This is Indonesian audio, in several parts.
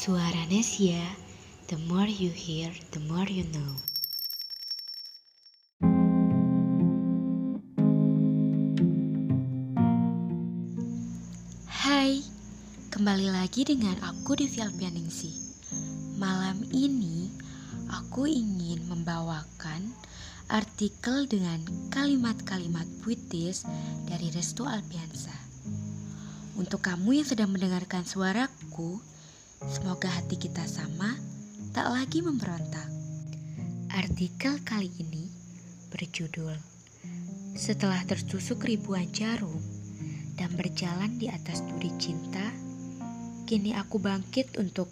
Suara Nesia, the more you hear, the more you know. Hai, kembali lagi dengan aku Devi Alpianingsi. Malam ini aku ingin membawakan artikel dengan kalimat-kalimat puitis dari Restu Alpiansa. Untuk kamu yang sedang mendengarkan suaraku, semoga hati kita sama, tak lagi memberontak. Artikel kali ini berjudul Setelah tertusuk ribuan jarum dan berjalan di atas duri cinta, kini aku bangkit untuk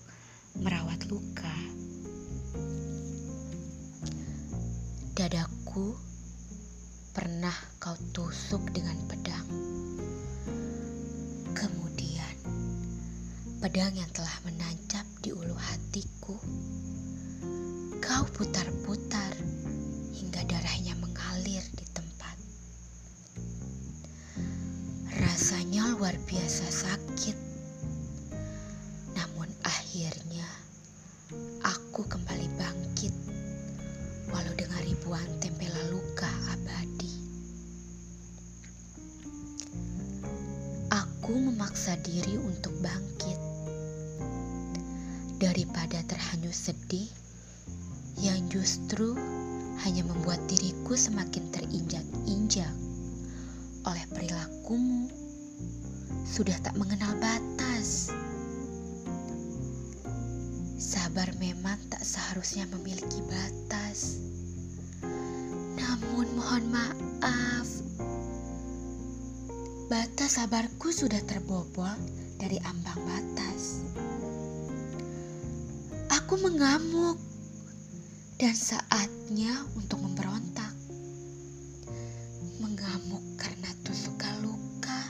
merawat luka. Dadaku pernah kau tusuk dengan pedang. Pedang yang telah menancap di ulu hatiku, kau putar-putar hingga darahnya mengalir di tempat. Rasanya luar biasa sakit. Namun akhirnya aku kembali bangkit walau dengan ribuan tempelan luka abadi. Aku memaksa diri untuk bangkit daripada terhanyut sedih yang justru hanya membuat diriku semakin terinjak-injak oleh perilakumu sudah tak mengenal batas. Sabar memang tak seharusnya memiliki batas. Namun mohon maaf, batas sabarku sudah terbobol dari ambang batas. Aku mengamuk dan saatnya untuk memberontak. Mengamuk karena tusukan luka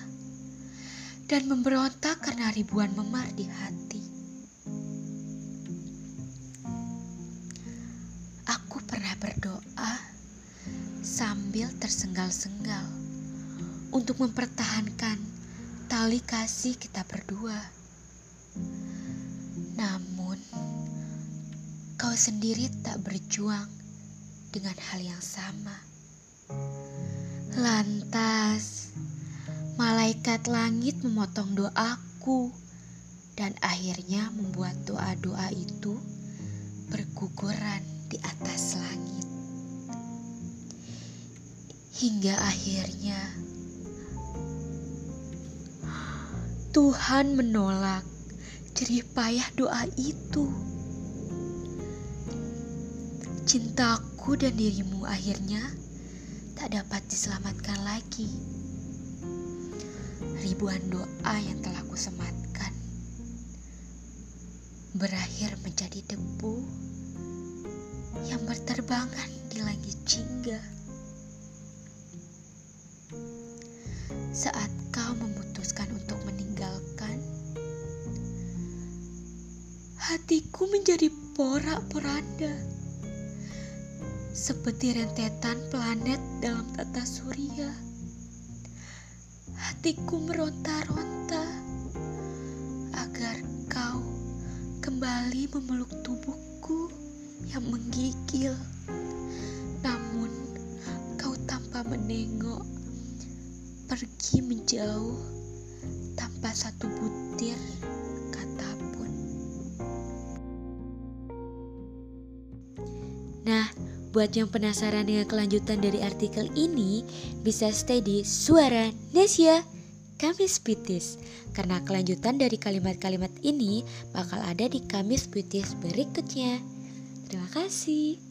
dan memberontak karena ribuan memar di hati. Aku pernah berdoa sambil tersengal-sengal untuk mempertahankan tali kasih kita berdua. Namun, kau sendiri tak berjuang dengan hal yang sama. Lantas, malaikat langit memotong doaku dan akhirnya membuat doa-doa itu berguguran di atas langit. Hingga akhirnya Tuhan menolak jerih payah doa itu. Cintaku dan dirimu akhirnya tak dapat diselamatkan lagi. Ribuan doa yang telah kusematkan berakhir menjadi debu yang berterbangan di langit jingga. Saat kau memutuskan untuk meninggalkan, hatiku menjadi porak-poranda seperti rentetan planet dalam tata surya. Hatiku meronta-ronta agar kau kembali memeluk tubuhku yang menggigil. Namun kau tanpa menengok pergi menjauh tanpa satu butir kata pun. Nah, Buat yang penasaran dengan kelanjutan dari artikel ini, bisa stay di Suara Nesia Kamis Puitis. Karena kelanjutan dari kalimat-kalimat ini bakal ada di Kamis Puitis berikutnya. Terima kasih.